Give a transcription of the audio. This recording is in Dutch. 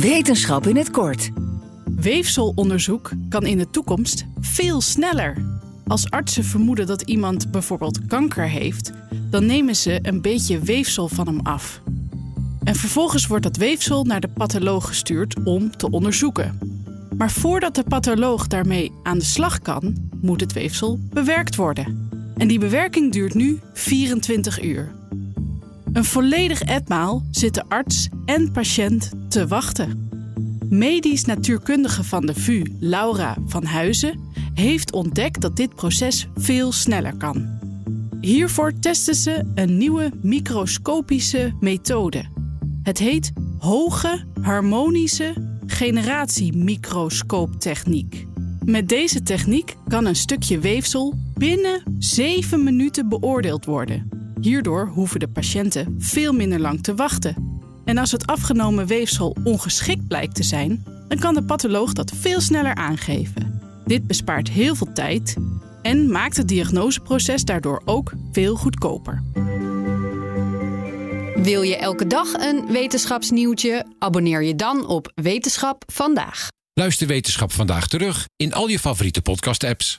Wetenschap in het kort. Weefselonderzoek kan in de toekomst veel sneller. Als artsen vermoeden dat iemand bijvoorbeeld kanker heeft, dan nemen ze een beetje weefsel van hem af. En vervolgens wordt dat weefsel naar de patholoog gestuurd om te onderzoeken. Maar voordat de patholoog daarmee aan de slag kan, moet het weefsel bewerkt worden. En die bewerking duurt nu 24 uur. Een volledig etmaal zitten arts en patiënt te wachten. Medisch natuurkundige van de VU, Laura van Huizen, heeft ontdekt dat dit proces veel sneller kan. Hiervoor testen ze een nieuwe microscopische methode. Het heet hoge harmonische generatiemicroscooptechniek. Met deze techniek kan een stukje weefsel binnen 7 minuten beoordeeld worden. Hierdoor hoeven de patiënten veel minder lang te wachten. En als het afgenomen weefsel ongeschikt blijkt te zijn, dan kan de patholoog dat veel sneller aangeven. Dit bespaart heel veel tijd en maakt het diagnoseproces daardoor ook veel goedkoper. Wil je elke dag een wetenschapsnieuwtje? Abonneer je dan op Wetenschap vandaag. Luister Wetenschap vandaag terug in al je favoriete podcast-apps.